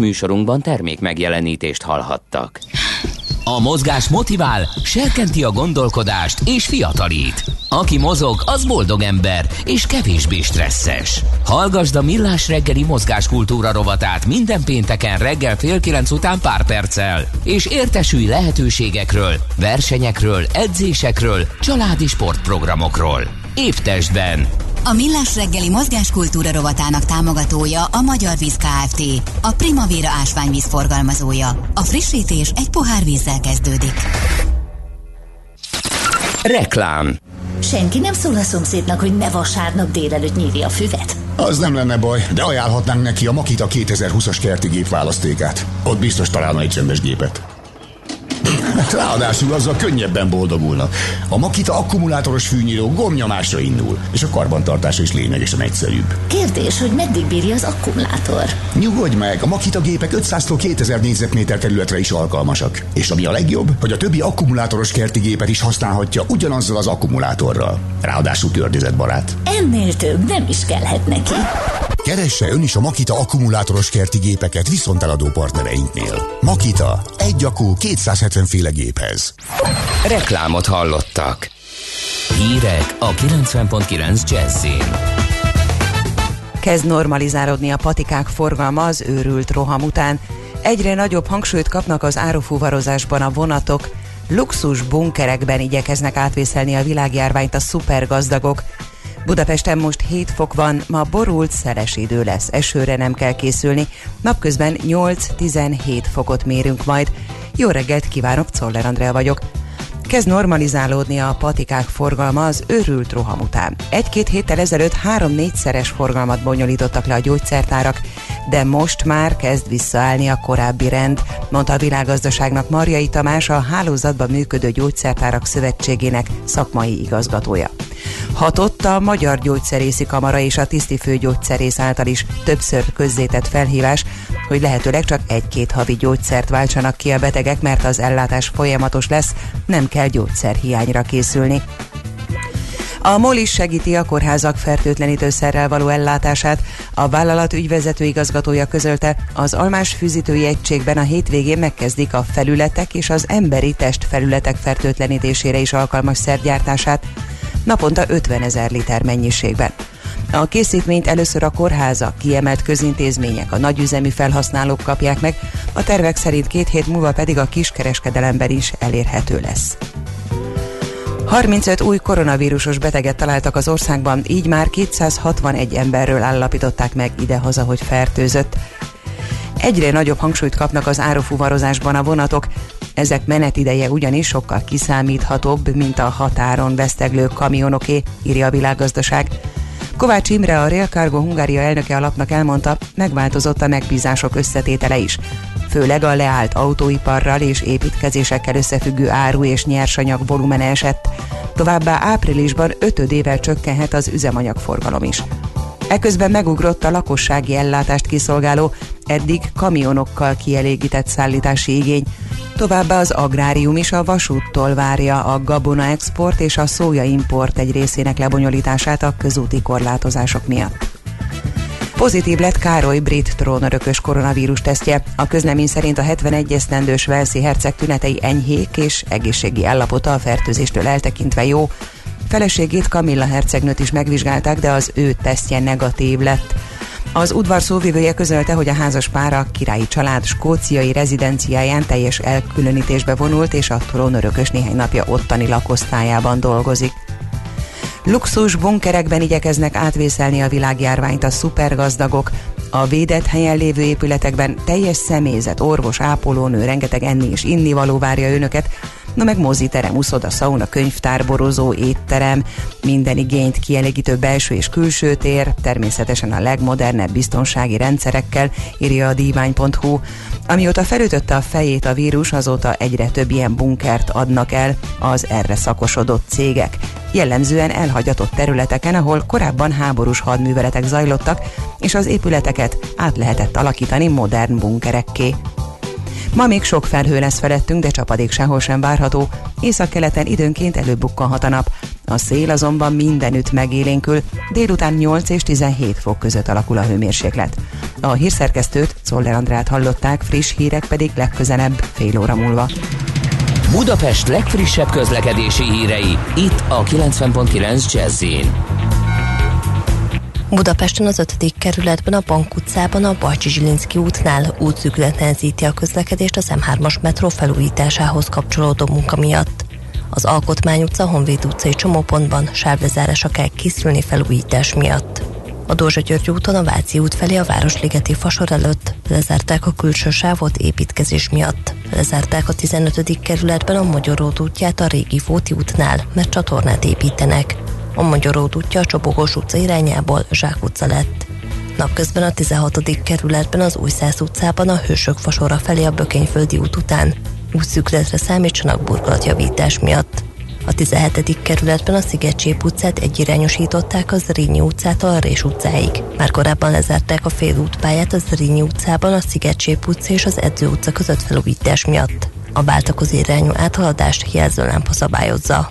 Műsorunkban termék megjelenítést hallhattak. A mozgás motivál, serkenti a gondolkodást és fiatalít. Aki mozog, az boldog ember és kevésbé stresszes. Hallgasd a Millás reggeli mozgáskultúra rovatát minden pénteken reggel fél kilenc után pár perccel, és értesülj lehetőségekről, versenyekről, edzésekről, családi sportprogramokról. Épp testben, a Millás reggeli mozgáskultúra rovatának támogatója a Magyar Víz Kft. A Primavera ásványvíz forgalmazója. A frissítés egy pohár vízzel kezdődik. Reklám Senki nem szól a szomszédnak, hogy ne vasárnap délelőtt nyírja a füvet? Az nem lenne baj, de ajánlhatnánk neki a Makita 2020-as kerti gép választékát. Ott biztos találna egy csendes gépet. Ráadásul azzal könnyebben boldogulna. A Makita akkumulátoros fűnyíró gomnyomásra indul, és a karbantartása is lényegesen egyszerűbb. Kérdés, hogy meddig bírja az akkumulátor? Nyugodj meg, a Makita gépek 500-tól 2000 négyzetméter területre is alkalmasak. És ami a legjobb, hogy a többi akkumulátoros kerti gépet is használhatja ugyanazzal az akkumulátorral. Ráadásul környezetbarát. Ennél több nem is kellhet neki. Keresse ön is a Makita akkumulátoros kerti gépeket viszonteladó partnereinknél. Makita, egy akku 270 féle géphez. Reklámot hallottak. hírek a 90.9 Jazzin. Kezd normalizálódni a patikák forgalma az őrült roham után. Egyre nagyobb hangsúlyt kapnak az árufuvarozásban a vonatok, luxus bunkerekben igyekeznek átvészelni a világjárványt a szupergazdagok. Budapesten most 7 fok van, ma borult, szeles idő lesz, esőre nem kell készülni. Napközben 8-17 fokot mérünk majd. Jó reggelt kívánok, Czoller Andrea vagyok. Kezd normalizálódni a patikák forgalma az őrült roham után. Egy-két héttel ezelőtt három-négyszeres forgalmat bonyolítottak le a gyógyszertárak, de most már kezd visszaállni a korábbi rend, mondta a világgazdaságnak Marjai Tamás, a hálózatban működő gyógyszertárak szövetségének szakmai igazgatója. Hatott a Magyar Gyógyszerészi Kamara és a tisztifő gyógyszerész által is többször közzétett felhívás, hogy lehetőleg csak egy-két havi gyógyszert váltsanak ki a betegek, mert az ellátás folyamatos lesz, nem kell gyógyszerhiányra készülni. A MOL is segíti a kórházak fertőtlenítőszerrel való ellátását. A vállalat ügyvezető igazgatója közölte, az almás fűzítői egységben a hétvégén megkezdik a felületek és az emberi testfelületek fertőtlenítésére is alkalmas szergyártását, naponta 50 ezer liter mennyiségben. A készítményt először a kórházak, kiemelt közintézmények, a nagyüzemi felhasználók kapják meg, a tervek szerint két hét múlva pedig a kiskereskedelemben is elérhető lesz. 35 új koronavírusos beteget találtak az országban, így már 261 emberről állapították meg idehaza, hogy fertőzött. Egyre nagyobb hangsúlyt kapnak az árufuvarozásban a vonatok, ezek menetideje ugyanis sokkal kiszámíthatóbb, mint a határon veszteglő kamionoké, írja a világgazdaság. Kovács Imre, a Rail Cargo Hungária elnöke alapnak elmondta, megváltozott a megbízások összetétele is. Főleg a leállt autóiparral és építkezésekkel összefüggő áru és nyersanyag volumene esett. Továbbá áprilisban ötödével csökkenhet az üzemanyagforgalom is. Eközben megugrott a lakossági ellátást kiszolgáló, eddig kamionokkal kielégített szállítási igény. Továbbá az agrárium is a vasúttól várja a gabona export és a szója import egy részének lebonyolítását a közúti korlátozások miatt. Pozitív lett Károly brit trónörökös koronavírus tesztje. A közlemény szerint a 71 esztendős Velszi herceg tünetei enyhék és egészségi állapota a fertőzéstől eltekintve jó. Feleségét Kamilla hercegnőt is megvizsgálták, de az ő tesztje negatív lett. Az udvar szóvivője közölte, hogy a házas pár a királyi család skóciai rezidenciáján teljes elkülönítésbe vonult, és a trónörökös néhány napja ottani lakosztályában dolgozik. Luxus bunkerekben igyekeznek átvészelni a világjárványt a szupergazdagok. A védett helyen lévő épületekben teljes személyzet, orvos, ápolónő, rengeteg enni és innivaló várja önöket, na meg moziterem, uszoda, sauna, könyvtár, borozó, étterem, minden igényt kielégítő belső és külső tér, természetesen a legmodernebb biztonsági rendszerekkel, írja a divány.hu. Amióta felütötte a fejét a vírus, azóta egyre több ilyen bunkert adnak el az erre szakosodott cégek. Jellemzően elhagyatott területeken, ahol korábban háborús hadműveletek zajlottak, és az épületeket át lehetett alakítani modern bunkerekké. Ma még sok felhő lesz felettünk, de csapadék sehol sem várható. Északkeleten időnként előbukkanhat a nap. A szél azonban mindenütt megélénkül, délután 8 és 17 fok között alakul a hőmérséklet. A hírszerkesztőt, Szoller Andrát hallották, friss hírek pedig legközelebb, fél óra múlva. Budapest legfrissebb közlekedési hírei, itt a 90.9 jazz Budapesten az 5. kerületben a Bank utcában a Bajcsi Zsilinszki útnál útszűkület nehezíti a közlekedést az M3-as metró felújításához kapcsolódó munka miatt. Az Alkotmány utca Honvéd utcai csomópontban sávlezárásra kell készülni felújítás miatt. A Dózsa György úton a Váci út felé a Városligeti fasor előtt lezárták a külső sávot építkezés miatt. Lezárták a 15. kerületben a Magyaród útját a régi Fóti útnál, mert csatornát építenek. A Magyaród útja a Csobogos utca irányából Zsák utca lett. Napközben a 16. kerületben az Újszász utcában a Hősök fasora felé a Bökényföldi út után útszükletre számítsanak burkolatjavítás miatt. A 17. kerületben a Szigetcsép utcát egyirányosították az Zrínyi utcától a Rés utcáig. Már korábban lezárták a félútpályát az Zrínyi utcában a Szigetcsép utca és az Edző utca között felújítás miatt. A váltakozó irányú áthaladást jelzőlámpa szabályozza.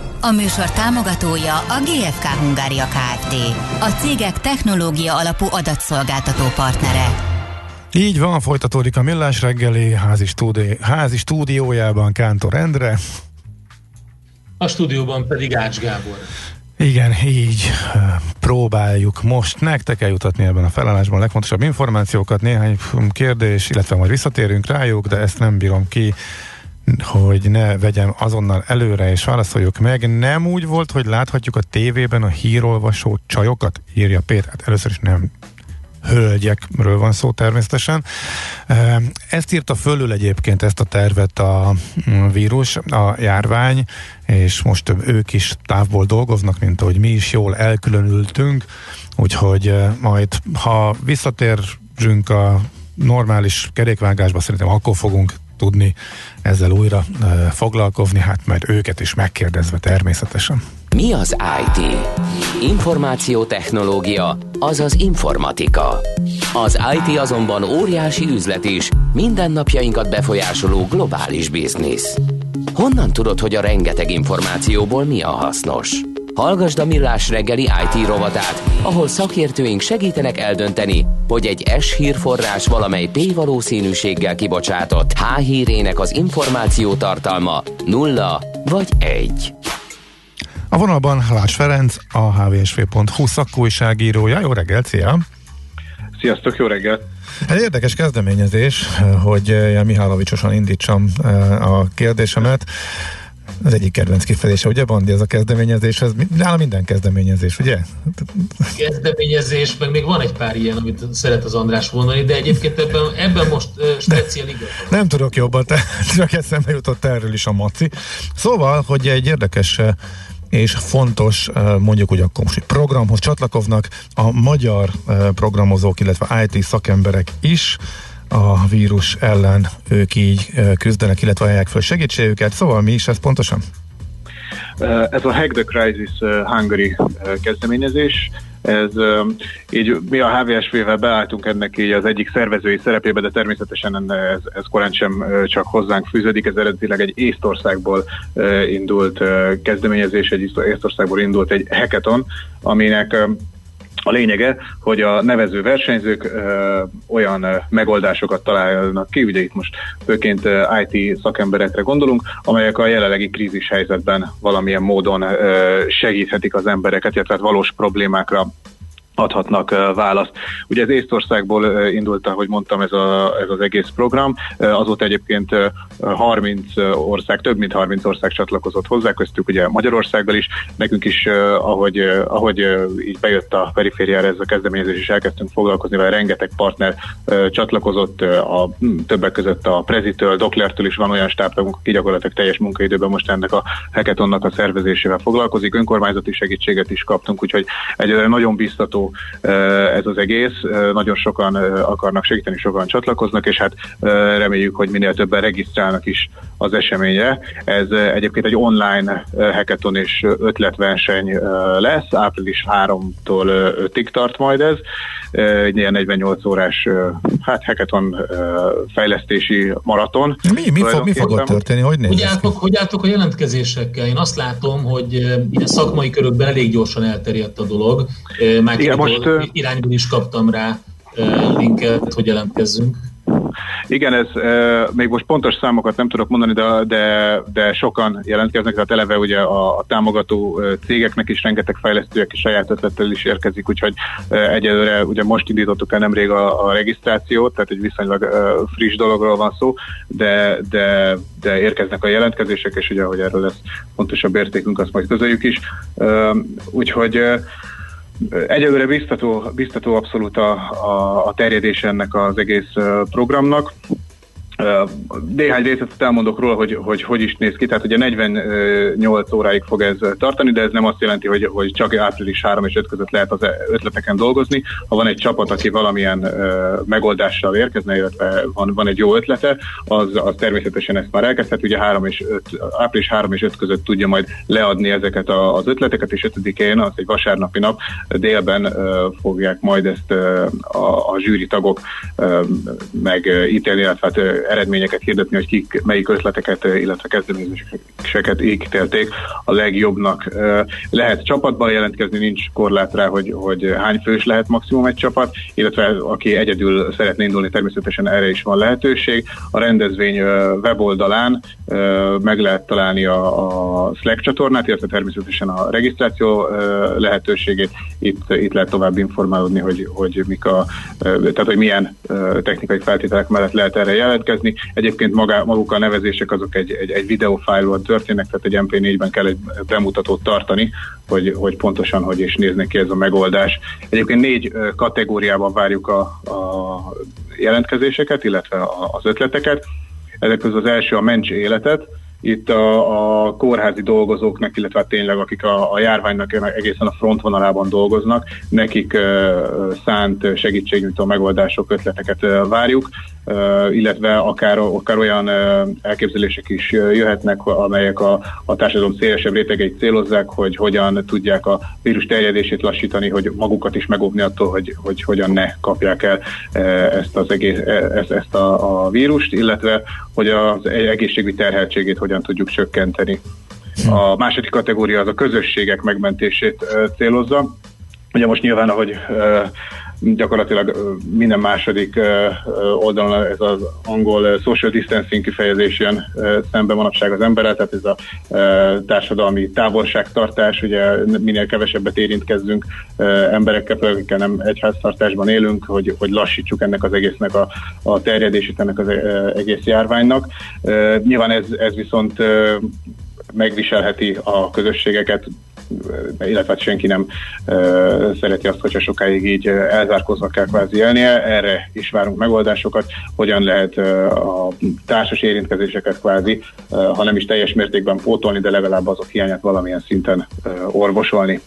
A műsor támogatója a GFK Hungária Kft. A cégek technológia alapú adatszolgáltató partnere. Így van, folytatódik a Millás reggeli házi, stúdi- házi stúdiójában Kántor Endre. A stúdióban pedig Ács Gábor. Igen, így próbáljuk most nektek eljutatni ebben a felállásban a legfontosabb információkat, néhány kérdés, illetve majd visszatérünk rájuk, de ezt nem bírom ki, hogy ne vegyem azonnal előre és válaszoljuk meg. Nem úgy volt, hogy láthatjuk a tévében a hírolvasó csajokat, írja Péter. Hát először is nem hölgyekről van szó természetesen. Ezt írta fölül egyébként ezt a tervet a vírus, a járvány, és most ők is távból dolgoznak, mint ahogy mi is jól elkülönültünk, úgyhogy majd ha visszatérünk a normális kerékvágásba, szerintem akkor fogunk tudni ezzel újra foglalkozni, hát majd őket is megkérdezve természetesen. Mi az IT? Információtechnológia, azaz informatika. Az IT azonban óriási üzlet is, mindennapjainkat befolyásoló globális biznisz. Honnan tudod, hogy a rengeteg információból mi a hasznos? Hallgasd a Millás reggeli IT rovatát, ahol szakértőink segítenek eldönteni, hogy egy S hírforrás valamely P valószínűséggel kibocsátott H hírének az információ tartalma nulla vagy egy. A vonalban Lász Ferenc, a hvsv.hu szakújságírója. Jó reggelt, szia! Sziasztok, jó reggelt! Egy érdekes kezdeményezés, hogy Jan Mihálovicsosan indítsam eh, a kérdésemet. Az egyik kedvenc kifejezése, ugye Bandi, ez a kezdeményezés, ez nála minden kezdeményezés, ugye? Kezdeményezés, meg még van egy pár ilyen, amit szeret az András mondani, de egyébként ebben, ebben most uh, speciál igaz. Nem tudok jobban, te, csak eszembe jutott erről is a maci. Szóval, hogy egy érdekes és fontos, mondjuk úgy akkor most programhoz csatlakoznak a magyar programozók, illetve IT szakemberek is, a vírus ellen ők így küzdenek, illetve ajánlják fel segítségüket. Szóval mi is ez pontosan? Ez a Hack the Crisis Hungary kezdeményezés, ez így mi a HVSV-vel beálltunk ennek így az egyik szervezői szerepébe, de természetesen ez, ez korán sem csak hozzánk fűződik, ez eredetileg egy Észtországból indult kezdeményezés, egy Észtországból indult egy hackathon, aminek a lényege, hogy a nevező versenyzők ö, olyan megoldásokat találnak ki, ugye itt most főként IT szakemberekre gondolunk, amelyek a jelenlegi krízis helyzetben valamilyen módon ö, segíthetik az embereket, illetve hát valós problémákra adhatnak választ. Ugye ez Észtországból indult, ahogy mondtam, ez, a, ez az egész program. Azóta egyébként 30 ország, több mint 30 ország csatlakozott hozzá, köztük ugye Magyarországgal is. Nekünk is, ahogy, ahogy így bejött a perifériára ez a kezdeményezés, és elkezdtünk foglalkozni vele, rengeteg partner csatlakozott, a, többek között a Prezitől, Doklertől is van olyan stábtagunk, aki gyakorlatilag teljes munkaidőben most ennek a hackathonnak a szervezésével foglalkozik. Önkormányzati segítséget is kaptunk, úgyhogy egyre nagyon biztató ez az egész. Nagyon sokan akarnak segíteni, sokan csatlakoznak, és hát reméljük, hogy minél többen regisztrálnak is az eseményre. Ez egyébként egy online hackathon és ötletverseny lesz, április 3-tól 5-ig tart majd ez. Egy ilyen 48 órás hát hackathon fejlesztési maraton. Mi, mi, fog, mi fog ott történni? Hogy, hogy, álltok, hogy álltok a jelentkezésekkel? Én azt látom, hogy ilyen szakmai körökben elég gyorsan elterjedt a dolog. Már Igen, most irányból is kaptam rá linket, hogy jelentkezzünk. Igen, ez e, még most pontos számokat nem tudok mondani, de, de, de sokan jelentkeznek, tehát eleve ugye a, a támogató cégeknek is rengeteg fejlesztője, aki saját ötlettel is érkezik, úgyhogy e, egyelőre ugye most indítottuk el nemrég a, a regisztrációt, tehát egy viszonylag e, friss dologról van szó, de, de, de érkeznek a jelentkezések, és ugye, hogy erről lesz pontosabb értékünk, azt majd közöljük is. E, úgyhogy e, Egyelőre biztató, biztató abszolút a, a, a terjedés ennek az egész programnak. Néhány részletet elmondok róla, hogy, hogy hogy is néz ki. Tehát ugye 48 óráig fog ez tartani, de ez nem azt jelenti, hogy, hogy csak április 3 és 5 között lehet az ötleteken dolgozni. Ha van egy csapat, aki valamilyen megoldással érkezne, illetve van, van egy jó ötlete, az, az természetesen ezt már elkezdhet. Ugye 3 és 5, április 3 és 5 között tudja majd leadni ezeket a, az ötleteket, és 5-én, az egy vasárnapi nap délben fogják majd ezt a, a zsűri tagok megítélni, illetve hát, eredményeket hirdetni, hogy kik, melyik ötleteket, illetve kezdeményezéseket ítélték a legjobbnak. Lehet csapatban jelentkezni, nincs korlát rá, hogy, hogy hány fős lehet maximum egy csapat, illetve aki egyedül szeretne indulni, természetesen erre is van lehetőség. A rendezvény weboldalán meg lehet találni a, a Slack csatornát, illetve természetesen a regisztráció lehetőségét. Itt, itt lehet tovább informálódni, hogy, hogy mik a, tehát hogy milyen technikai feltételek mellett lehet erre jelentkezni. Egyébként maga, maguk a nevezések azok egy, egy, egy videófájlon történnek, tehát egy MP4-ben kell egy bemutatót tartani, hogy, hogy pontosan hogy is néznek ki ez a megoldás. Egyébként négy kategóriában várjuk a, a jelentkezéseket, illetve az ötleteket. Ezek közül az első a Mencs életet, itt a, a kórházi dolgozóknak, illetve hát tényleg akik a, a járványnak egészen a frontvonalában dolgoznak, nekik uh, szánt segítségnyújtó megoldások, ötleteket uh, várjuk, illetve akár, akár olyan elképzelések is jöhetnek, amelyek a, a társadalom szélesebb rétegeit célozzák, hogy hogyan tudják a vírus terjedését lassítani, hogy magukat is megóvni attól, hogy, hogy hogyan ne kapják el ezt, az egész, ezt, ezt a, a vírust, illetve hogy az egészségügyi terheltségét hogyan tudjuk csökkenteni. A második kategória az a közösségek megmentését célozza. Ugye most nyilván, ahogy gyakorlatilag minden második oldalon ez az angol social distancing kifejezés jön szembe manapság az emberrel, tehát ez a társadalmi távolságtartás, ugye minél kevesebbet érintkezzünk emberekkel, akikkel nem egyháztartásban élünk, hogy, hogy lassítsuk ennek az egésznek a, a terjedését, ennek az egész járványnak. Nyilván ez, ez viszont megviselheti a közösségeket, illetve hát senki nem szereti azt, hogyha sokáig így elzárkozva kell kvázi élnie. Erre is várunk megoldásokat, hogyan lehet a társas érintkezéseket kvázi, ha nem is teljes mértékben pótolni, de legalább azok hiányát valamilyen szinten orvosolni.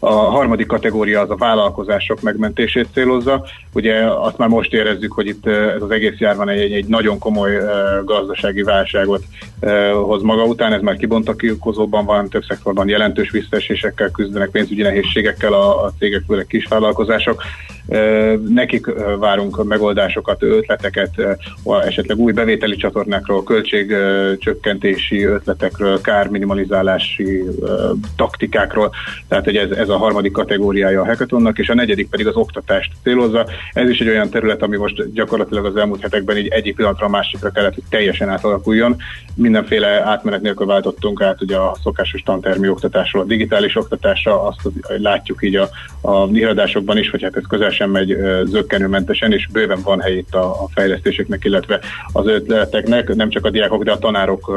A harmadik kategória az a vállalkozások megmentését célozza. Ugye azt már most érezzük, hogy itt ez az egész járvány egy, egy nagyon komoly gazdasági válságot hoz maga után, ez már kibontakozóban van, több szektorban jelentős visszaesésekkel küzdenek, pénzügyi nehézségekkel a, a cégek, főleg kisvállalkozások. Nekik várunk megoldásokat, ötleteket, esetleg új bevételi csatornákról, költségcsökkentési ötletekről, kárminimalizálási taktikákról, tehát hogy ez, ez a harmadik kategóriája a hackathonnak, és a negyedik pedig az oktatást célozza. Ez is egy olyan terület, ami most gyakorlatilag az elmúlt hetekben így egyik pillanatra a másikra kellett, hogy teljesen átalakuljon. Mindenféle átmenet nélkül váltottunk át ugye a szokásos tantermi oktatásról a digitális oktatásra, azt látjuk így a, a is, hogy hát ez közel sem megy zöggenőmentesen, és bőven van hely itt a, a fejlesztéseknek, illetve az ötleteknek, nem csak a diákok, de a tanárok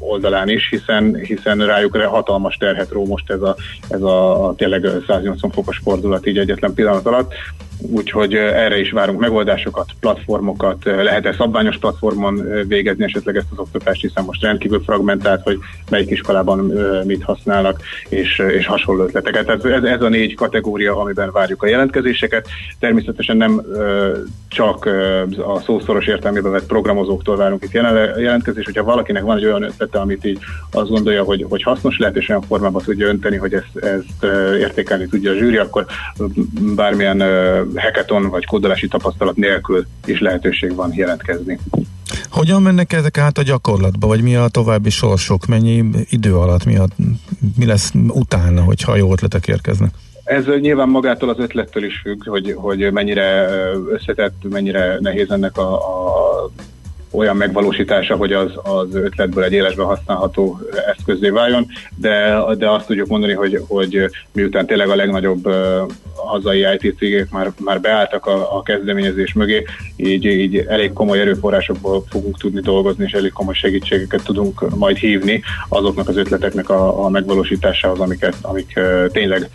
oldalán is, hiszen, hiszen rájuk hatalmas terhet ró most ez a, ez a tényleg 180 fokos fordulat így egyetlen pillanat alatt úgyhogy erre is várunk megoldásokat, platformokat, lehet-e szabványos platformon végezni esetleg ezt az oktatást, hiszen most rendkívül fragmentált, hogy melyik iskolában mit használnak, és, és hasonló ötleteket. Tehát ez, ez a négy kategória, amiben várjuk a jelentkezéseket. Természetesen nem csak a szószoros értelmében vett programozóktól várunk itt jelentkezés, hogyha valakinek van egy olyan ötlete, amit így azt gondolja, hogy, hogy hasznos lehet, és olyan formában tudja önteni, hogy ezt, ezt értékelni tudja a zsűri, akkor bármilyen hackathon vagy kódolási tapasztalat nélkül is lehetőség van jelentkezni. Hogyan mennek ezek át a gyakorlatba, vagy mi a további sorsok, mennyi idő alatt, mi, a, mi lesz utána, hogyha jó ötletek érkeznek? Ez nyilván magától az ötlettől is függ, hogy, hogy mennyire összetett, mennyire nehéz ennek a, a olyan megvalósítása, hogy az, az ötletből egy élesben használható eszközé váljon, de, de azt tudjuk mondani, hogy, hogy miután tényleg a legnagyobb hazai IT cégek már, már beálltak a, a kezdeményezés mögé, így, így elég komoly erőforrásokból fogunk tudni dolgozni, és elég komoly segítségeket tudunk majd hívni azoknak az ötleteknek a, a megvalósításához, amiket, amik tényleg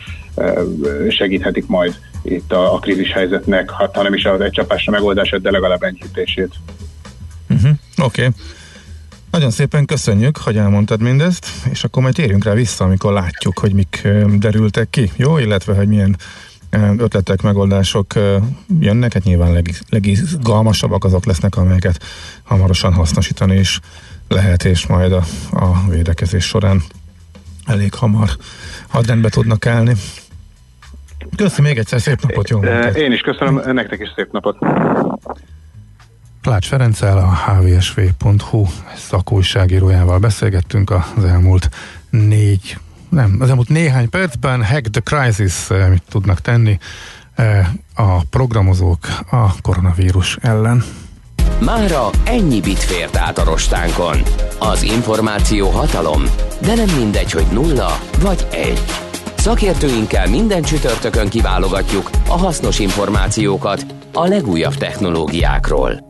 segíthetik majd itt a, a krízis helyzetnek, hanem is az egy csapásra megoldását, de legalább enyhítését. Uh-huh. Oké. Okay. Nagyon szépen köszönjük, hogy elmondtad mindezt, és akkor majd térjünk rá vissza, amikor látjuk, hogy mik derültek ki, jó? Illetve, hogy milyen ötletek, megoldások jönnek, hát nyilván leg, legizgalmasabbak azok lesznek, amelyeket hamarosan hasznosítani is lehet, és majd a, a védekezés során elég hamar hadrendbe tudnak állni. Köszönöm még egyszer, szép napot, jó munkát. Én is köszönöm, nektek is szép napot. Plács Ferenccel, a hvsv.hu szakújságírójával beszélgettünk az elmúlt négy, nem, az elmúlt néhány percben Hack the Crisis eh, mit tudnak tenni eh, a programozók a koronavírus ellen. Mára ennyi bit fért át a rostánkon. Az információ hatalom, de nem mindegy, hogy nulla vagy egy. Szakértőinkkel minden csütörtökön kiválogatjuk a hasznos információkat a legújabb technológiákról.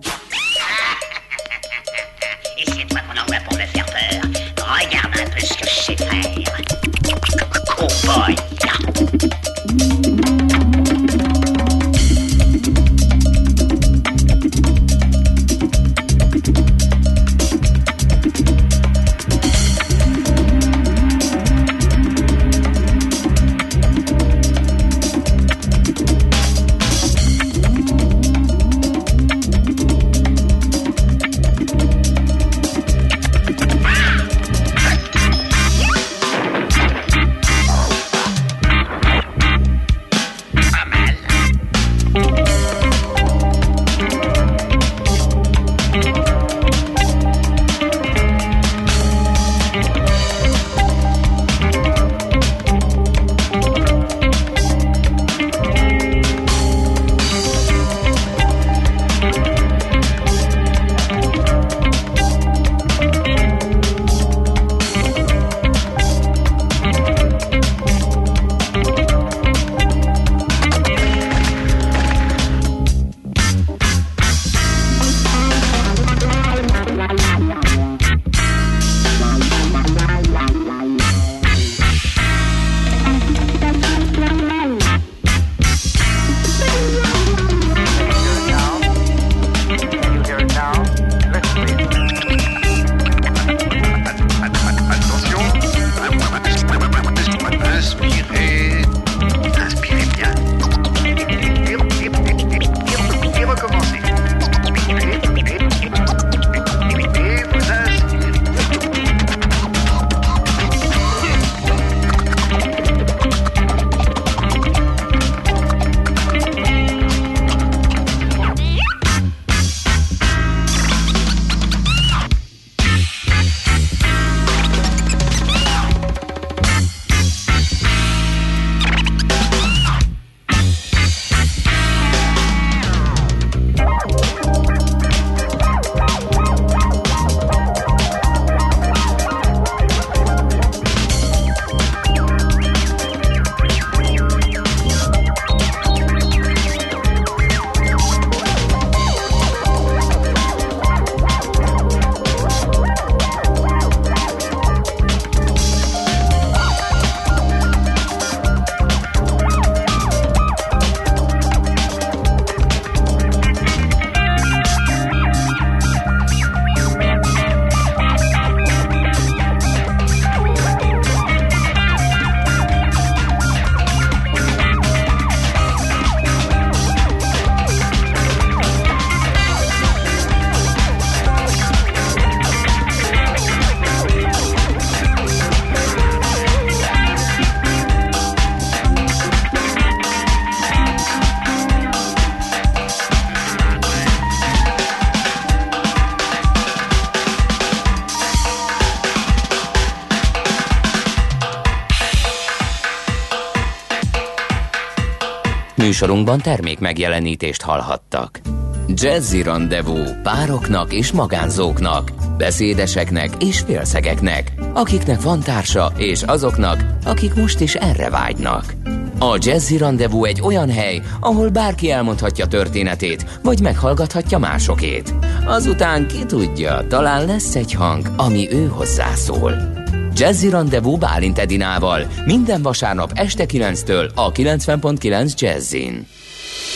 Műsorunkban termék megjelenítést hallhattak. Jazzy Rendezvous pároknak és magánzóknak, beszédeseknek és félszegeknek, akiknek van társa és azoknak, akik most is erre vágynak. A Jazzy Rendezvous egy olyan hely, ahol bárki elmondhatja történetét, vagy meghallgathatja másokét. Azután ki tudja, talán lesz egy hang, ami ő hozzászól. Jazzy Rendezvous Bálint Edinával minden vasárnap este 9-től a 90.9 Jazzin.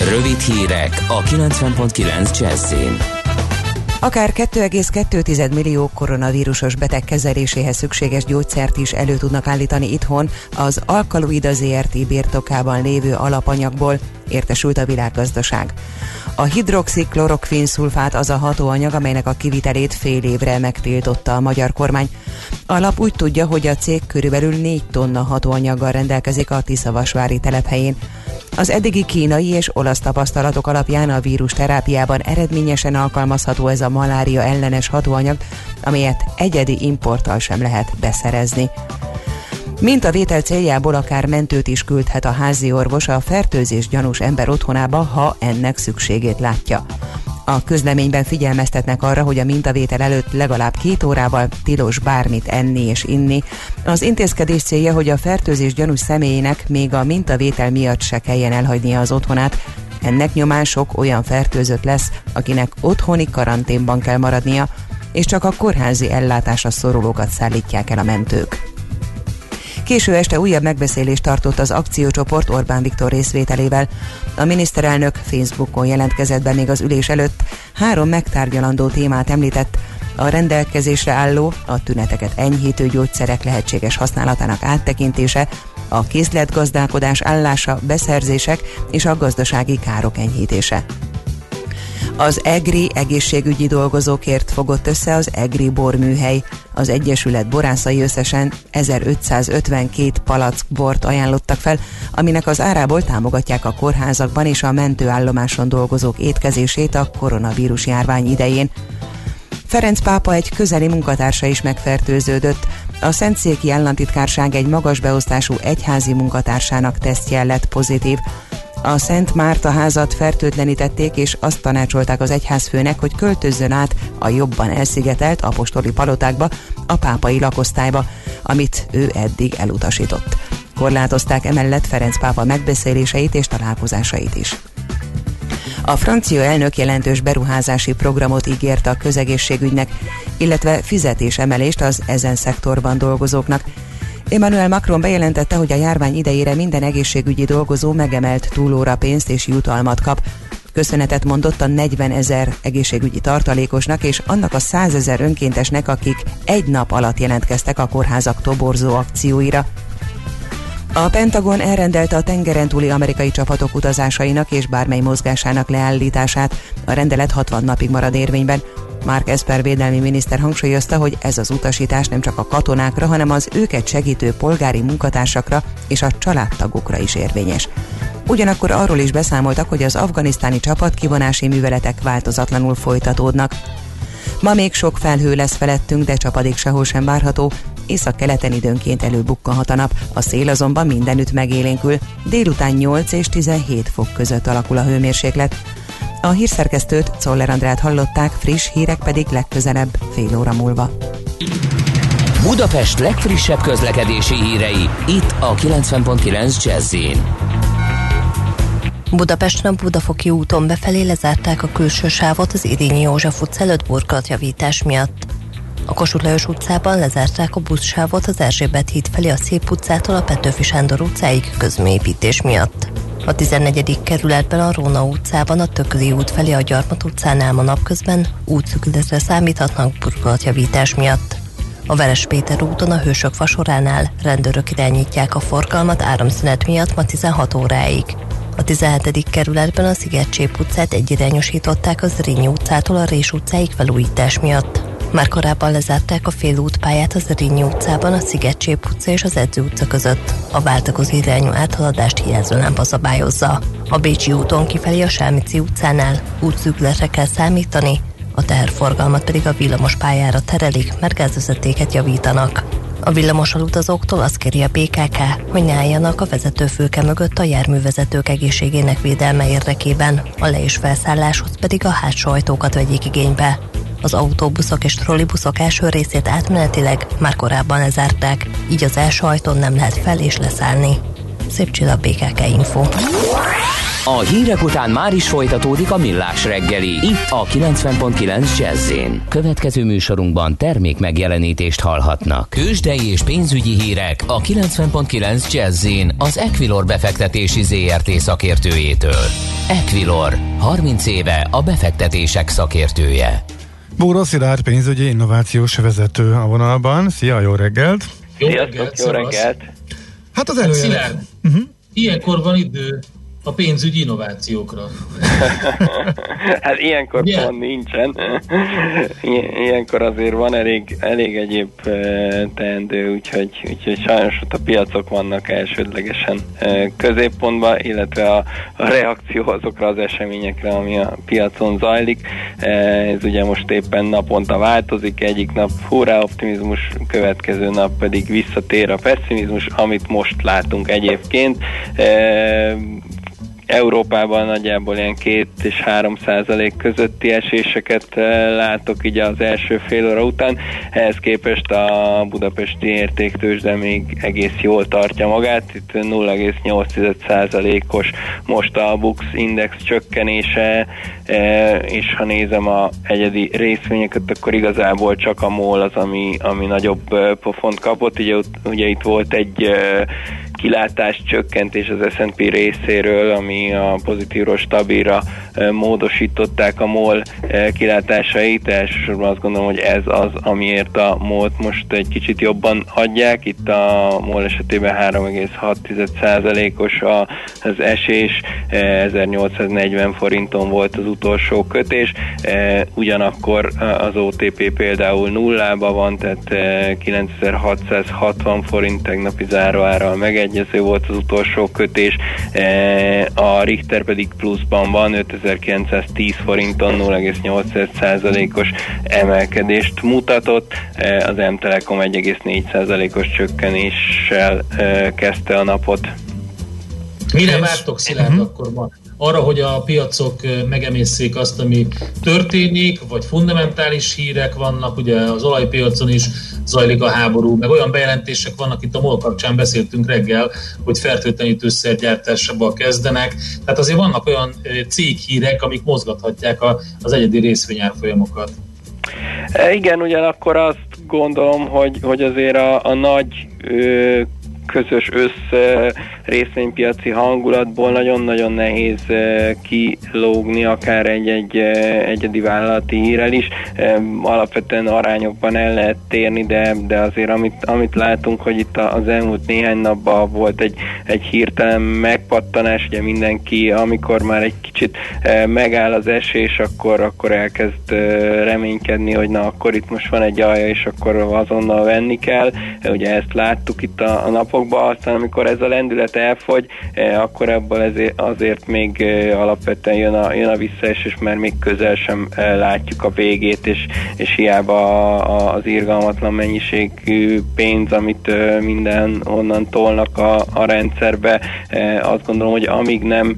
Rövid hírek a 90.9 Jazzin. Akár 2,2 millió koronavírusos beteg kezeléséhez szükséges gyógyszert is elő tudnak állítani itthon az Alkaloida ZRT birtokában lévő alapanyagból, értesült a világgazdaság. A hidroxiklorokvin szulfát az a hatóanyag, amelynek a kivitelét fél évre megtiltotta a magyar kormány. A lap úgy tudja, hogy a cég körülbelül 4 tonna hatóanyaggal rendelkezik a Tiszavasvári telephelyén. Az eddigi kínai és olasz tapasztalatok alapján a vírus terápiában eredményesen alkalmazható ez a malária ellenes hatóanyag, amelyet egyedi importtal sem lehet beszerezni. Mint a vétel céljából akár mentőt is küldhet a házi orvos a fertőzés gyanús ember otthonába, ha ennek szükségét látja. A közleményben figyelmeztetnek arra, hogy a mintavétel előtt legalább két órával tilos bármit enni és inni. Az intézkedés célja, hogy a fertőzés gyanús személyének még a mintavétel miatt se kelljen elhagynia az otthonát. Ennek nyomán sok olyan fertőzött lesz, akinek otthoni karanténban kell maradnia, és csak a kórházi ellátásra szorulókat szállítják el a mentők. Késő este újabb megbeszélést tartott az akciócsoport Orbán Viktor részvételével. A miniszterelnök Facebookon jelentkezett be még az ülés előtt, három megtárgyalandó témát említett, a rendelkezésre álló, a tüneteket enyhítő gyógyszerek lehetséges használatának áttekintése, a készletgazdálkodás állása, beszerzések és a gazdasági károk enyhítése. Az EGRI egészségügyi dolgozókért fogott össze az EGRI borműhely. Az Egyesület borászai összesen 1552 palack bort ajánlottak fel, aminek az árából támogatják a kórházakban és a mentőállomáson dolgozók étkezését a koronavírus járvány idején. Ferenc pápa egy közeli munkatársa is megfertőződött. A Szentszéki államtitkárság egy magas beosztású egyházi munkatársának tesztje lett pozitív. A Szent Márta házat fertőtlenítették, és azt tanácsolták az egyházfőnek, hogy költözzön át a jobban elszigetelt apostoli palotákba, a pápai lakosztályba, amit ő eddig elutasított. Korlátozták emellett Ferenc pápa megbeszéléseit és találkozásait is. A francia elnök jelentős beruházási programot ígért a közegészségügynek, illetve fizetésemelést az ezen szektorban dolgozóknak, Emmanuel Macron bejelentette, hogy a járvány idejére minden egészségügyi dolgozó megemelt túlóra pénzt és jutalmat kap. Köszönetet mondott a 40 ezer egészségügyi tartalékosnak és annak a 100 ezer önkéntesnek, akik egy nap alatt jelentkeztek a kórházak toborzó akcióira. A Pentagon elrendelte a tengeren túli amerikai csapatok utazásainak és bármely mozgásának leállítását. A rendelet 60 napig marad érvényben. Mark Esper védelmi miniszter hangsúlyozta, hogy ez az utasítás nem csak a katonákra, hanem az őket segítő polgári munkatársakra és a családtagokra is érvényes. Ugyanakkor arról is beszámoltak, hogy az afganisztáni csapatkivonási műveletek változatlanul folytatódnak. Ma még sok felhő lesz felettünk, de csapadék sehol sem várható. Észak-keleten időnként előbukkanhat a nap, a szél azonban mindenütt megélénkül. Délután 8 és 17 fok között alakul a hőmérséklet. A hírszerkesztőt Czoller Andrát hallották, friss hírek pedig legközelebb fél óra múlva. Budapest legfrissebb közlekedési hírei, itt a 90.9 jazz Budapesten a Budafoki úton befelé lezárták a külső sávot az Irényi József utca előtt burkolatjavítás miatt. A Kossuth Lajos utcában lezárták a buszsávot az Erzsébet híd felé a Szép utcától a Petőfi Sándor utcáig közműépítés miatt. A 14. kerületben a Róna utcában a Tököli út felé a Gyarmat utcánál ma napközben útszükületre számíthatnak burkolatjavítás miatt. A Veres Péter úton a Hősök fasoránál rendőrök irányítják a forgalmat áramszünet miatt ma 16 óráig. A 17. kerületben a Szigetcsép utcát egyirányosították az Rényi utcától a Rés utcáig felújítás miatt. Már korábban lezárták a félútpályát az Rényi utcában, a Szigetcsép utca és az Edző utca között. A váltakozó irányú áthaladást lámpa szabályozza. A Bécsi úton kifelé a Sálmici utcánál útszűkületre kell számítani, a teherforgalmat pedig a villamos pályára terelik, mert gázvezetéket javítanak. A villamossal utazóktól azt kéri a BKK, hogy ne álljanak a vezetőfülke mögött a járművezetők egészségének védelme érdekében, a le- és felszálláshoz pedig a hátsó ajtókat vegyék igénybe. Az autóbuszok és trollibuszok első részét átmenetileg már korábban lezárták, így az első ajtón nem lehet fel és leszállni. Szép csillag BKK Info. A hírek után már is folytatódik a millás reggeli. Itt a 90.9 jazz Következő műsorunkban termék megjelenítést hallhatnak. Kősdei és pénzügyi hírek a 90.9 jazz az Equilor befektetési ZRT szakértőjétől. Equilor, 30 éve a befektetések szakértője. Búró Szilárd pénzügyi innovációs vezető a vonalban. Szia, jó reggelt! Jó reggelt, jó reggelt! Hát az előjel... Szilárd, uh-huh. ilyenkor van idő a pénzügyi innovációkra. hát ilyenkor yeah. pont nincsen. Ilyenkor azért van elég, elég egyéb teendő, úgyhogy, úgyhogy sajnos ott a piacok vannak elsődlegesen középpontban, illetve a, a reakció azokra az eseményekre, ami a piacon zajlik. Ez ugye most éppen naponta változik, egyik nap hurrá optimizmus, következő nap pedig visszatér a pessimizmus, amit most látunk egyébként Európában nagyjából ilyen 2 és 3 százalék közötti eséseket eh, látok így az első fél óra után. Ehhez képest a budapesti értéktős, de még egész jól tartja magát. Itt 0,8 százalékos most a Bux Index csökkenése, eh, és ha nézem a egyedi részvényeket, akkor igazából csak a MOL az, ami, ami nagyobb eh, pofont kapott. Ugye, ugye itt volt egy kilátás csökkentés az S&P részéről, ami a pozitívról stabilra módosították a MOL kilátásait. Elsősorban azt gondolom, hogy ez az, amiért a MOL-t most egy kicsit jobban adják. Itt a MOL esetében 3,6%-os az esés, 1840 forinton volt az utolsó kötés, ugyanakkor az OTP például nullába van, tehát 9660 forint tegnapi záróárral megegy megegyező volt az utolsó kötés, e, a Richter pedig pluszban van, 5910 forinton 0,8%-os emelkedést mutatott, e, az M-Telekom 1,4%-os csökkenéssel e, kezdte a napot. Mire vártok Szilárd uh-huh. akkor van? Arra, hogy a piacok megemészszék azt, ami történik, vagy fundamentális hírek vannak, ugye az olajpiacon is zajlik a háború, meg olyan bejelentések vannak, itt a MOL kapcsán beszéltünk reggel, hogy fertőtlenítőszergyártásába kezdenek, tehát azért vannak olyan céghírek, amik mozgathatják az egyedi részvényárfolyamokat. Igen, ugyanakkor azt gondolom, hogy, hogy azért a, a nagy ö, közös össz részvénypiaci hangulatból nagyon-nagyon nehéz kilógni akár egy-egy egyedi vállalati hírrel is. Alapvetően arányokban el lehet térni, de, de azért amit, amit látunk, hogy itt az elmúlt néhány napban volt egy, egy hirtelen megpattanás, ugye mindenki, amikor már egy kicsit megáll az esés, akkor, akkor elkezd reménykedni, hogy na akkor itt most van egy alja, és akkor azonnal venni kell. Ugye ezt láttuk itt a, a napok napokban, aztán amikor ez a lendület elfogy, eh, akkor ebből azért még eh, alapvetően jön a, jön a visszaesés, mert még közel sem eh, látjuk a végét, és, és hiába az irgalmatlan mennyiségű pénz, amit minden onnan tolnak a, a rendszerbe, azt gondolom, hogy amíg nem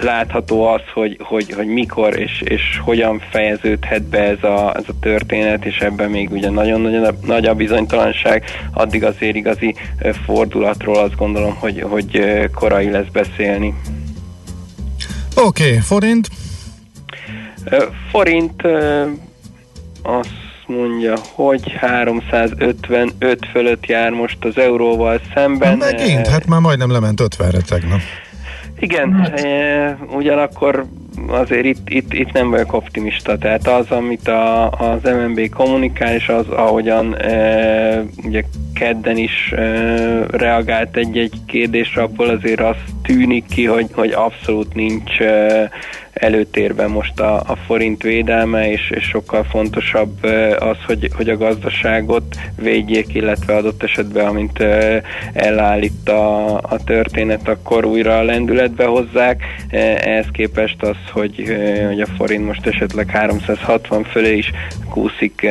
látható az, hogy, hogy, hogy mikor és, és hogyan fejeződhet be ez a, ez a történet, és ebben még ugye nagyon-nagyon nagy a bizonytalanság, addig azért igazi fordulatról azt gondolom, hogy, hogy korai lesz beszélni. Oké, okay, forint? Forint azt mondja, hogy 355 fölött jár most az euróval szemben. Megint? Hát már majdnem lement 50-re tegnap. Igen, hát. e, ugyanakkor azért itt, itt, itt nem vagyok optimista, tehát az, amit a, az MNB kommunikál, és az, ahogyan e, ugye kedden is e, reagált egy-egy kérdésre, abból azért az tűnik ki, hogy, hogy abszolút nincs e, előtérben most a, a forint védelme, és, és sokkal fontosabb az, hogy, hogy a gazdaságot védjék, illetve adott esetben, amint elállít a, a történet, akkor újra a lendületbe hozzák. Ehhez képest az, hogy, hogy a forint most esetleg 360 fölé is kúszik,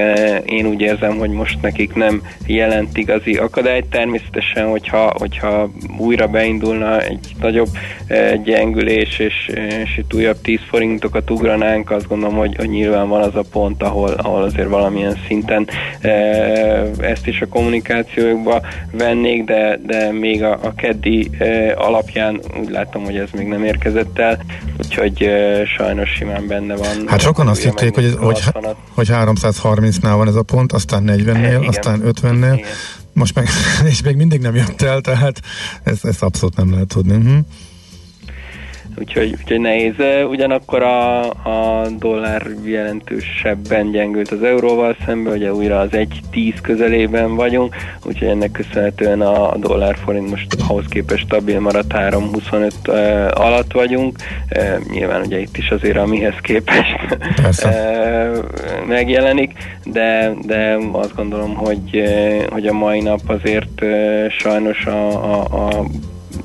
én úgy érzem, hogy most nekik nem jelent igazi akadályt. Természetesen, hogyha, hogyha újra beindulna egy nagyobb gyengülés, és, és itt újabb 10 forintokat ugranánk, azt gondolom, hogy, hogy nyilván van az a pont, ahol, ahol azért valamilyen szinten e, ezt is a kommunikációkba vennék, de, de még a, a keddi e, alapján úgy látom, hogy ez még nem érkezett el, úgyhogy e, sajnos simán benne van. Hát sokan azt hitték, hogy, hogy, hogy 330-nál van ez a pont, aztán 40-nél, e, aztán 50-nél, igen. most meg, és még mindig nem jött el, tehát ezt, ezt abszolút nem lehet tudni. Uh-huh. Úgyhogy, úgyhogy nehéz. Ugyanakkor a, a dollár jelentősebben gyengült az euróval szemben, ugye újra az 1-10 közelében vagyunk, úgyhogy ennek köszönhetően a dollár forint most ahhoz képest stabil maradt 3-25 alatt vagyunk. Nyilván ugye itt is azért a mihez képest megjelenik, de, de azt gondolom, hogy, hogy a mai nap azért sajnos a, a, a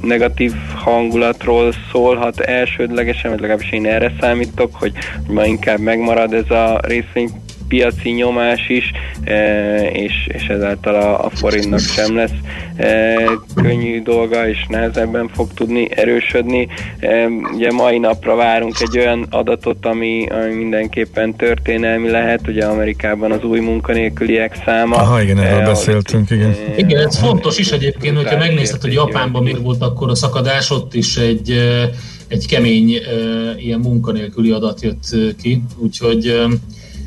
negatív hangulatról szólhat elsődlegesen, vagy legalábbis én erre számítok, hogy, ma inkább megmarad ez a részvény piaci nyomás is, e, és, és ezáltal a, a forintnak sem lesz e, könnyű dolga, és nehezebben fog tudni erősödni. E, ugye mai napra várunk egy olyan adatot, ami, ami mindenképpen történelmi lehet, ugye Amerikában az új munkanélküliek száma. Aha, igen, erről beszéltünk, igen. Igen, ez fontos is egyébként, hogyha megnézted, hogy Japánban miért volt akkor a szakadás, ott is egy egy kemény ilyen munkanélküli adat jött ki, úgyhogy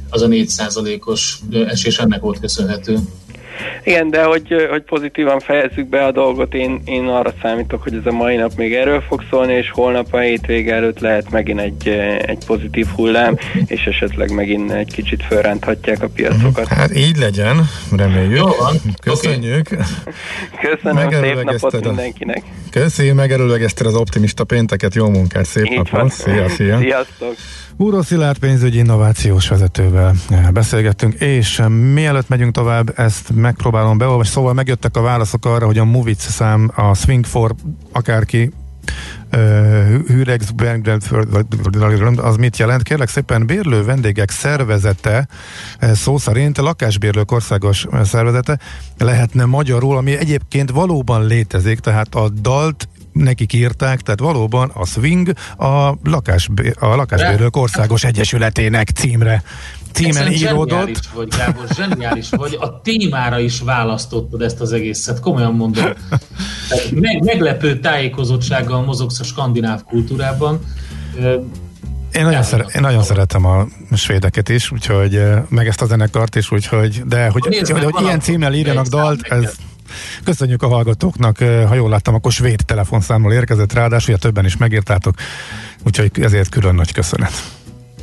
az a 4%-os esés ennek volt köszönhető. Igen, de hogy, hogy pozitívan fejezzük be a dolgot, én, én arra számítok, hogy ez a mai nap még erről fog szólni, és holnap a hétvége előtt lehet megint egy, egy pozitív hullám, és esetleg megint egy kicsit fölránthatják a piacokat. Hát így legyen, reméljük. Jó van. Köszönjük. Okay. Köszönöm, szép napot mindenkinek. Köszi, megerőlegezted az optimista pénteket, jó munkát, szép így napot. Van. Szia, szia. Sziasztok. Úró Szilárd pénzügyi innovációs vezetővel beszélgettünk, és mielőtt megyünk tovább, ezt megpróbálom beolvasni. Szóval megjöttek a válaszok arra, hogy a Movic szám, a Swing for akárki Hürex az mit jelent? Kérlek szépen, bérlő vendégek szervezete, szó szerint lakásbérlők országos szervezete lehetne magyarul, ami egyébként valóban létezik, tehát a dalt nekik írták, tehát valóban a Swing a, lakás, a lakásbérők országos egyesületének címre címen íródott. Zseniális vagy, Gábor, zseniális vagy. A témára is választottad ezt az egészet, komolyan mondom. Meg, meglepő tájékozottsággal mozogsz a skandináv kultúrában. Én nagyon, szere- én nagyon szeretem a svédeket is, úgyhogy meg ezt a zenekart is, úgyhogy, de hogy, hogy, hogy, hogy ilyen címmel írjanak dalt, ez, Köszönjük a hallgatóknak, ha jól láttam, akkor svéd telefonszámmal érkezett, ráadásul többen is megírtátok, úgyhogy ezért külön nagy köszönet.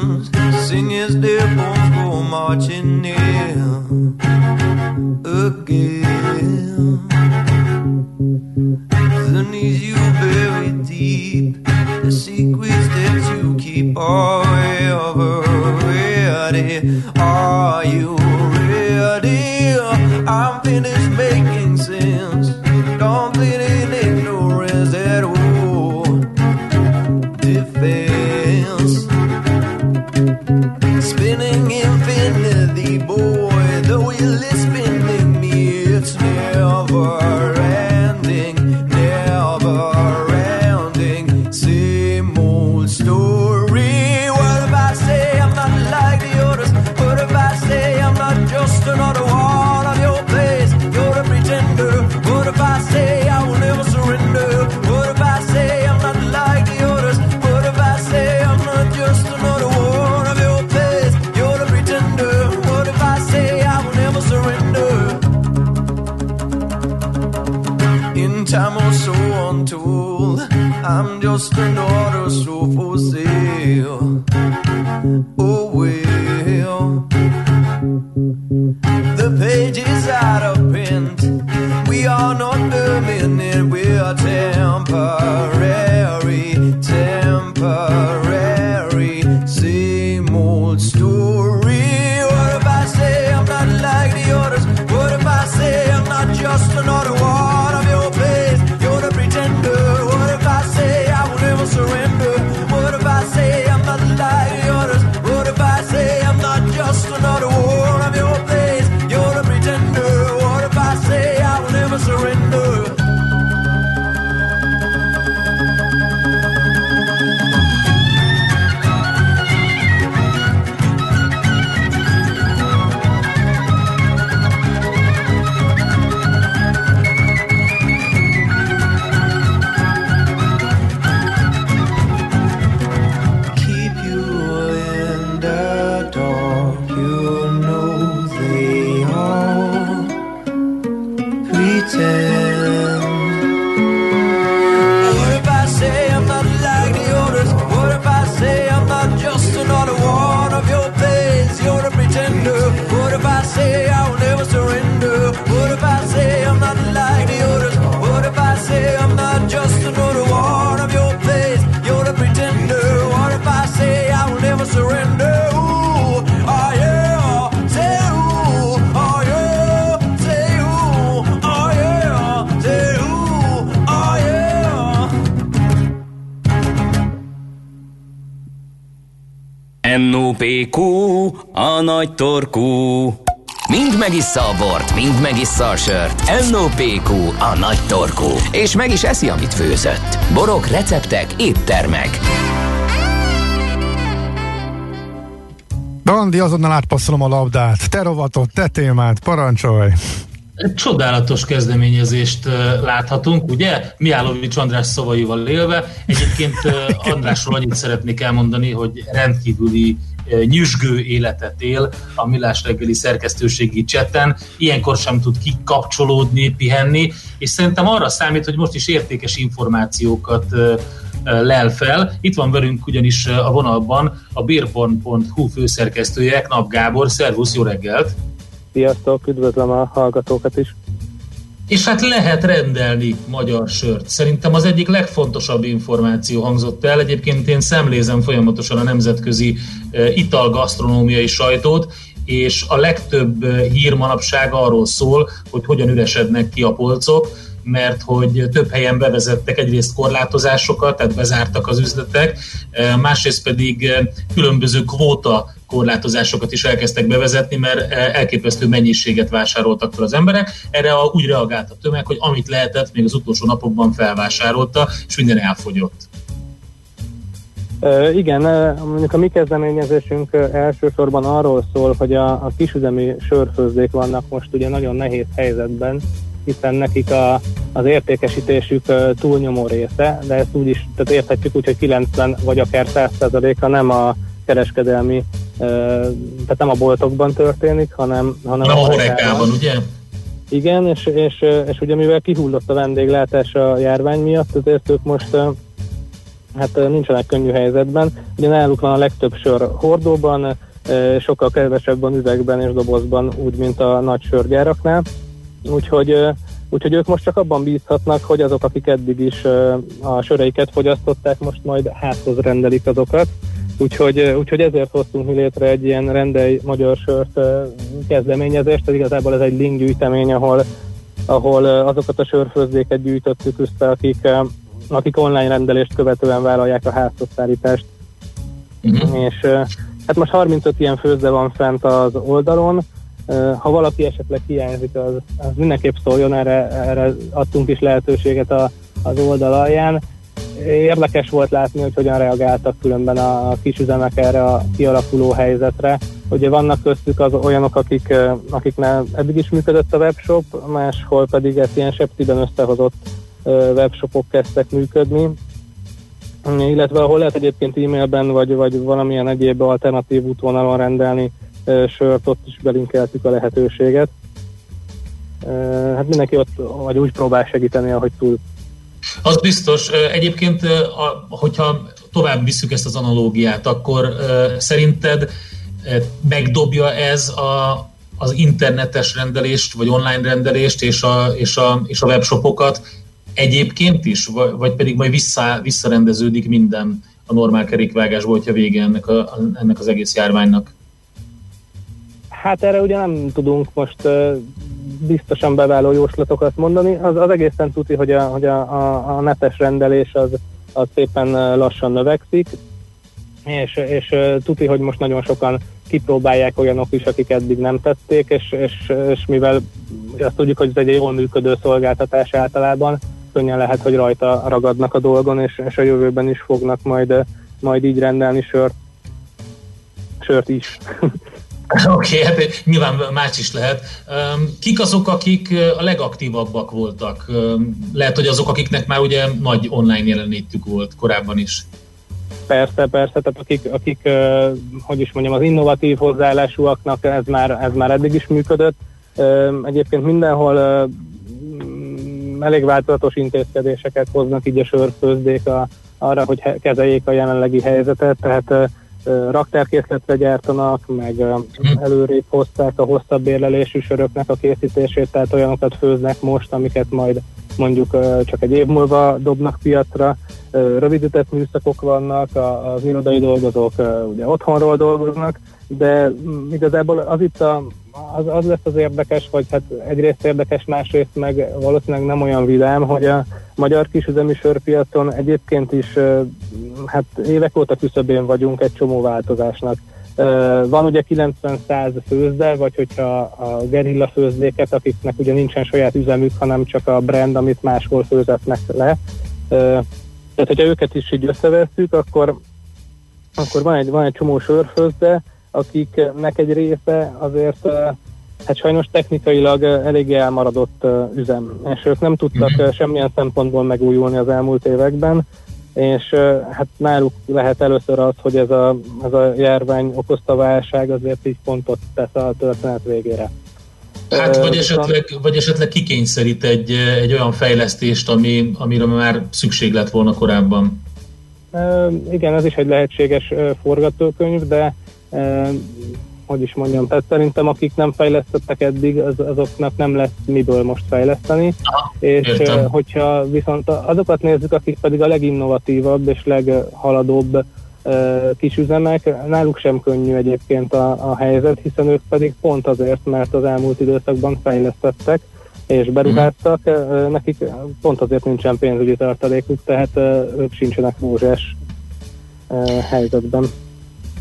hymns, sing his dear bones go marching in again. Nagy torkú. Mind megissza a bort, mind megissza a sört. NOPQ, a nagy torkú. És meg is eszi, amit főzött. Borok, receptek, éttermek. Dandi, azonnal átpasszolom a labdát. Te rovatot, te témát, parancsolj! Egy csodálatos kezdeményezést láthatunk, ugye? Miálovics András szavaival élve. Egyébként Andrásról annyit szeretnék elmondani, hogy rendkívüli nyüzsgő életet él a Millás reggeli szerkesztőségi cseten, ilyenkor sem tud kikapcsolódni, pihenni, és szerintem arra számít, hogy most is értékes információkat lel fel. Itt van velünk ugyanis a vonalban a bérpont.hu főszerkesztője, Knap Gábor. Szervusz, jó reggelt! Sziasztok, üdvözlöm a hallgatókat is! És hát lehet rendelni magyar sört. Szerintem az egyik legfontosabb információ hangzott el. Egyébként én szemlézem folyamatosan a nemzetközi italgasztronómiai sajtót, és a legtöbb hír manapság arról szól, hogy hogyan üresednek ki a polcok, mert hogy több helyen bevezettek egyrészt korlátozásokat, tehát bezártak az üzletek, másrészt pedig különböző kvóta korlátozásokat is elkezdtek bevezetni, mert elképesztő mennyiséget vásároltak fel az emberek. Erre úgy reagált a tömeg, hogy amit lehetett, még az utolsó napokban felvásárolta, és minden elfogyott. Igen, mondjuk a mi kezdeményezésünk elsősorban arról szól, hogy a, a kisüzemi sörfőzdék vannak most ugye nagyon nehéz helyzetben, hiszen nekik a, az értékesítésük túlnyomó része, de ezt úgy is tehát érthetjük úgy, hogy 90 vagy akár 100%-a nem a kereskedelmi, tehát nem a boltokban történik, hanem, hanem nem a horekában, ugye? Igen, és, és, és ugye mivel kihullott a vendéglátás a járvány miatt, ezért ők most hát nincsenek könnyű helyzetben. Ugye náluk van a legtöbb sör hordóban, sokkal kevesebben üvegben és dobozban, úgy, mint a nagy sörgyáraknál. Úgyhogy, úgyhogy ők most csak abban bízhatnak, hogy azok, akik eddig is a söreiket fogyasztották, most majd házhoz rendelik azokat. Úgyhogy, úgyhogy ezért hoztunk mi létre egy ilyen rendelj magyar sört kezdeményezést, tehát igazából ez egy link gyűjtemény, ahol, ahol azokat a sörfőzdéket gyűjtöttük össze, akik, akik online rendelést követően vállalják a házhozszállítást. Uh-huh. És hát most 35 ilyen főzde van fent az oldalon, ha valaki esetleg hiányzik, az, az mindenképp szóljon, erre, erre adtunk is lehetőséget a, az oldal alján. Érdekes volt látni, hogy hogyan reagáltak különben a kisüzemek erre a kialakuló helyzetre. Ugye vannak köztük az olyanok, akik, akiknek eddig is működött a webshop, máshol pedig ezt ilyen septiben összehozott webshopok kezdtek működni, illetve ahol lehet egyébként e-mailben vagy, vagy valamilyen egyéb alternatív útvonalon rendelni sört, ott is belinkeltük a lehetőséget. Hát mindenki ott vagy úgy próbál segíteni, ahogy tud. Az biztos. Egyébként, hogyha tovább visszük ezt az analógiát, akkor szerinted megdobja ez a, az internetes rendelést, vagy online rendelést és a, és a, és a webshopokat egyébként is, vagy pedig majd vissza, visszarendeződik minden a normál kerékvágásból, hogyha vége ennek, a, ennek az egész járványnak? Hát erre ugye nem tudunk most biztosan beváló jóslatokat mondani. Az, az egészen tuti, hogy a, hogy a, a, a netes rendelés az, az szépen lassan növekszik, és, és tuti, hogy most nagyon sokan kipróbálják olyanok is, akik eddig nem tették, és, és, és mivel azt tudjuk, hogy ez egy jól működő szolgáltatás általában, könnyen lehet, hogy rajta ragadnak a dolgon, és, és a jövőben is fognak majd, majd így rendelni sört, sört is. Oké, okay, hát nyilván más is lehet. Kik azok, akik a legaktívabbak voltak? Lehet, hogy azok, akiknek már ugye nagy online jelenlétük volt korábban is. Persze, persze, tehát akik, akik hogy is mondjam, az innovatív hozzáállásúaknak ez már, ez már eddig is működött. Egyébként mindenhol elég változatos intézkedéseket hoznak így a sörfőzdék a, arra, hogy kezeljék a jelenlegi helyzetet, tehát raktárkészletre gyártanak, meg előrébb hozták a hosszabb érlelésű söröknek a készítését, tehát olyanokat főznek most, amiket majd mondjuk csak egy év múlva dobnak piacra. Rövidített műszakok vannak, az irodai dolgozók ugye otthonról dolgoznak, de mm, igazából az itt a, az, az lesz az érdekes, hogy hát egyrészt érdekes, másrészt meg valószínűleg nem olyan vidám, hogy a magyar kisüzemi sörpiacon egyébként is hát évek óta küszöbén vagyunk egy csomó változásnak. Van ugye 90-100 főzde, vagy hogyha a gerilla főzdéket, akiknek ugye nincsen saját üzemük, hanem csak a brand, amit máshol főzetnek le. Tehát, hogyha őket is így összevesszük, akkor, akkor van, egy, van egy csomó sörfőzde, akiknek egy része azért hát sajnos technikailag eléggé elmaradott üzem, és ők nem tudtak mm-hmm. semmilyen szempontból megújulni az elmúlt években, és hát náluk lehet először az, hogy ez a, ez a járvány okozta válság azért így pontot tesz a történet végére. Hát vagy esetleg, vagy esetleg kikényszerít egy, egy olyan fejlesztést, ami, amire már szükség lett volna korábban. Igen, ez is egy lehetséges forgatókönyv, de hogy is mondjam, tehát szerintem akik nem fejlesztettek eddig, az, azoknak nem lesz miből most fejleszteni, Aha, és értem. hogyha viszont azokat nézzük, akik pedig a leginnovatívabb és leghaladóbb kisüzemek, náluk sem könnyű egyébként a, a helyzet, hiszen ők pedig pont azért, mert az elmúlt időszakban fejlesztettek, és beruháztak, uh-huh. nekik pont azért nincsen pénzügyi tartalékuk, tehát ők sincsenek mózsás helyzetben.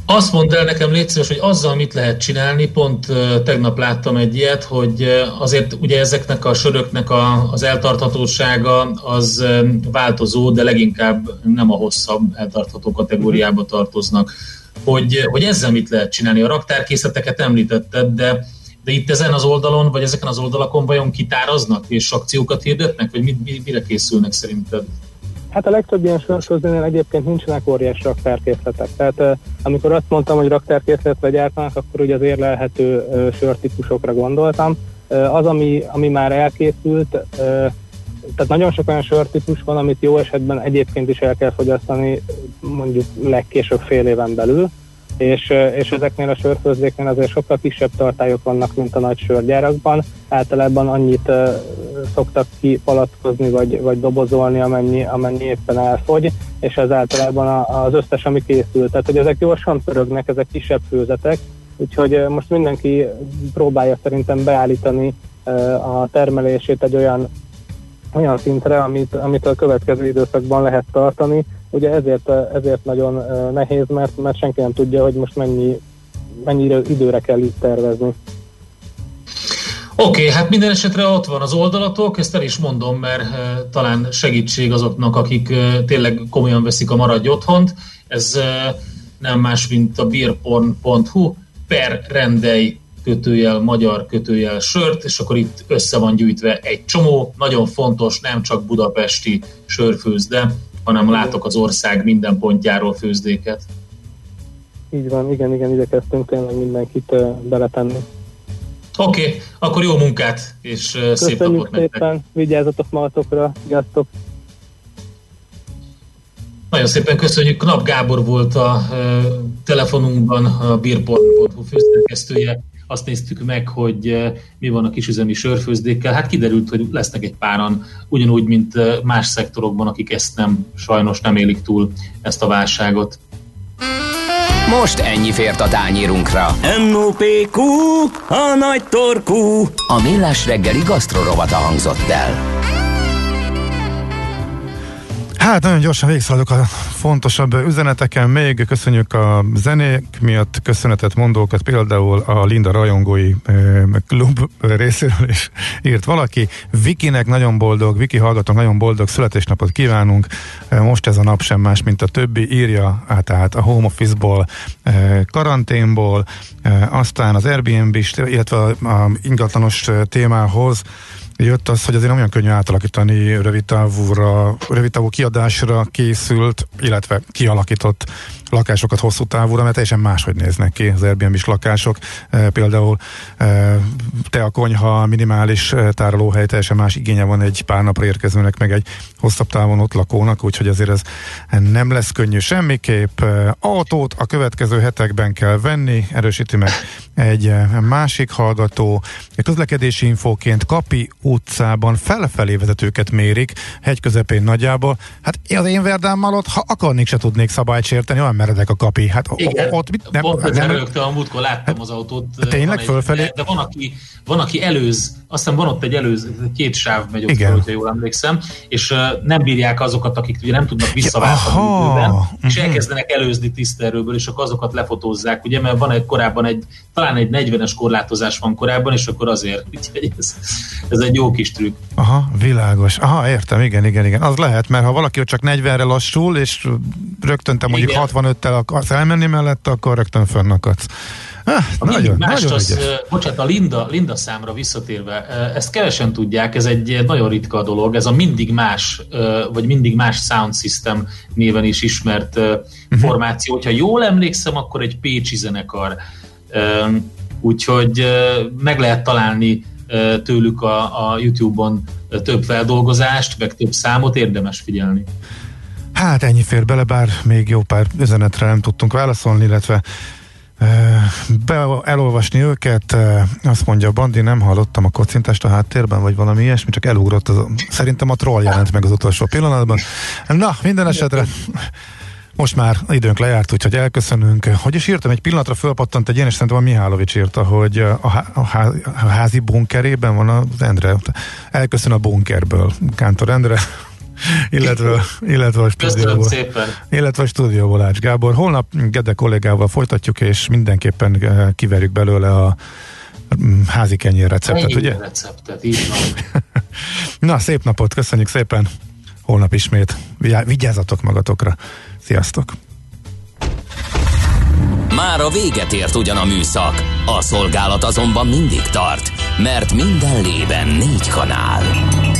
Azt mondd el nekem, légy szíves, hogy azzal mit lehet csinálni, pont tegnap láttam egy ilyet, hogy azért ugye ezeknek a söröknek a, az eltarthatósága az változó, de leginkább nem a hosszabb eltartható kategóriába tartoznak. Hogy, hogy ezzel mit lehet csinálni? A raktárkészleteket említetted, de de itt ezen az oldalon, vagy ezeken az oldalakon vajon kitáraznak és akciókat hirdetnek, vagy mit, mire készülnek szerinted? Hát a legtöbb ilyen sorsozónél egyébként nincsenek óriás raktárkészletek. Tehát amikor azt mondtam, hogy raktárkészletre gyártanak, akkor ugye az érlelhető sörtípusokra gondoltam. Az, ami, ami már elkészült, tehát nagyon sok olyan sörtípus van, amit jó esetben egyébként is el kell fogyasztani mondjuk legkésőbb fél éven belül, és, és ezeknél a sörfőzdéknél azért sokkal kisebb tartályok vannak, mint a nagy sörgyárakban. Általában annyit uh, szoktak kipalackozni, vagy, vagy dobozolni, amennyi, amennyi éppen elfogy, és ez általában az összes, ami készül. Tehát, hogy ezek gyorsan pörögnek, ezek kisebb főzetek, úgyhogy most mindenki próbálja szerintem beállítani a termelését egy olyan olyan szintre, amit, amit a következő időszakban lehet tartani. Ugye ezért, ezért nagyon nehéz, mert, mert senki nem tudja, hogy most mennyi, mennyire időre kell itt tervezni. Oké, okay, hát minden esetre ott van az oldalatok, ezt el is mondom, mert uh, talán segítség azoknak, akik uh, tényleg komolyan veszik a maradj otthont. Ez uh, nem más, mint a beerporn.hu per rendei kötőjel, magyar kötőjel sört, és akkor itt össze van gyűjtve egy csomó, nagyon fontos, nem csak budapesti sörfőzde, hanem látok az ország minden pontjáról főzdéket. Így van, igen, igen, igyekeztünk tényleg mindenkit beletenni. Oké, okay, akkor jó munkát, és Köszönjük szép napot szépen, nektek. vigyázzatok magatokra, sziasztok! Nagyon szépen köszönjük. Knap Gábor volt a telefonunkban a beerport.hu főszerkesztője azt néztük meg, hogy eh, mi van a kisüzemi sörfőzdékkel. Hát kiderült, hogy lesznek egy páran, ugyanúgy, mint eh, más szektorokban, akik ezt nem, sajnos nem élik túl ezt a válságot. Most ennyi fért a tányírunkra. M.O.P.Q. A nagy torkú. A millás reggeli gasztrorovata hangzott el. Hát nagyon gyorsan végszaladok a fontosabb üzeneteken. Még köszönjük a zenék miatt köszönetet mondókat, például a Linda Rajongói klub részéről is írt valaki. Vikinek nagyon boldog, Viki hallgatók nagyon boldog születésnapot kívánunk. Most ez a nap sem más, mint a többi. Írja át, át a home office-ból, karanténból, aztán az Airbnb, illetve a ingatlanos témához jött az, hogy azért nem olyan könnyű átalakítani rövidtávúra, rövidtávú kiadásra készült, illetve kialakított lakásokat hosszú távúra, mert teljesen máshogy néznek ki az Airbnb-s lakások. E, például e, te a konyha, minimális e, tárolóhely, teljesen más igénye van egy pár napra érkezőnek, meg egy hosszabb távon ott lakónak, úgyhogy azért ez nem lesz könnyű semmiképp. Autót a következő hetekben kell venni, erősíti meg egy másik hallgató. Közlekedési infóként Kapi utcában felfelé vezetőket mérik, hegy közepén nagyjából. Hát az én verdámmal ott, ha akarnék, se tudnék szabályt sérteni, olyan meredek a kapi. Hát Igen, ott mit nem... Pont nem, rögtön a múltkor láttam hát, az autót. Hát tényleg egy, fölfelé? De van aki, van, aki előz, aztán van ott egy előz, két sáv megy ott, Igen. Fel, hogyha jól emlékszem, és nem bírják azokat, akik ugye nem tudnak visszaváltani időben, és mhm. elkezdenek előzni tiszterőből, és akkor azokat lefotózzák, ugye, mert van egy korábban egy, talán egy 40-es korlátozás van korábban, és akkor azért, úgyhogy ez, ez egy jó kis trükk. Aha, világos. Aha, értem, igen, igen, igen. Az lehet, mert ha valaki csak 40-re lassul, és rögtönte mondjuk igen előtte akarsz elmenni mellette, akkor rögtön fönnakadsz. Ah, a nagyon, mást nagyon az, bocsánat, a Linda, Linda számra visszatérve, ezt kevesen tudják, ez egy nagyon ritka dolog, ez a mindig más, vagy mindig más sound system néven is ismert uh-huh. formáció. Hogyha jól emlékszem, akkor egy pécsi zenekar. Úgyhogy meg lehet találni tőlük a, a YouTube-on több feldolgozást, meg több számot, érdemes figyelni. Hát ennyi fér bele, bár még jó pár üzenetre nem tudtunk válaszolni, illetve be, elolvasni őket, azt mondja Bandi, nem hallottam a kocintást a háttérben, vagy valami ilyesmi, csak elugrott, az, szerintem a troll jelent meg az utolsó pillanatban. Na, minden esetre most már időnk lejárt, úgyhogy elköszönünk. Hogy is írtam, egy pillanatra fölpattant egy ilyen, és szerintem a Mihálovics írta, hogy a, há- a, a házi bunkerében van az Endre. Elköszön a bunkerből. Kántor Endre, illetve, illetve a stúdióból. Illetve a stúdióból Ács Gábor. Holnap Gede kollégával folytatjuk, és mindenképpen eh, kiverjük belőle a mm, házi kenyér receptet, Ennyi ugye? receptet, így van. Na, szép napot, köszönjük szépen. Holnap ismét. Vigyázzatok magatokra. Sziasztok! Már a véget ért ugyan a műszak, a szolgálat azonban mindig tart, mert minden lében négy kanál.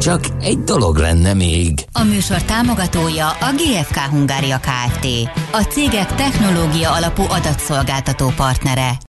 Csak egy dolog lenne még. A műsor támogatója a GFK Hungária Kft. A cégek technológia alapú adatszolgáltató partnere.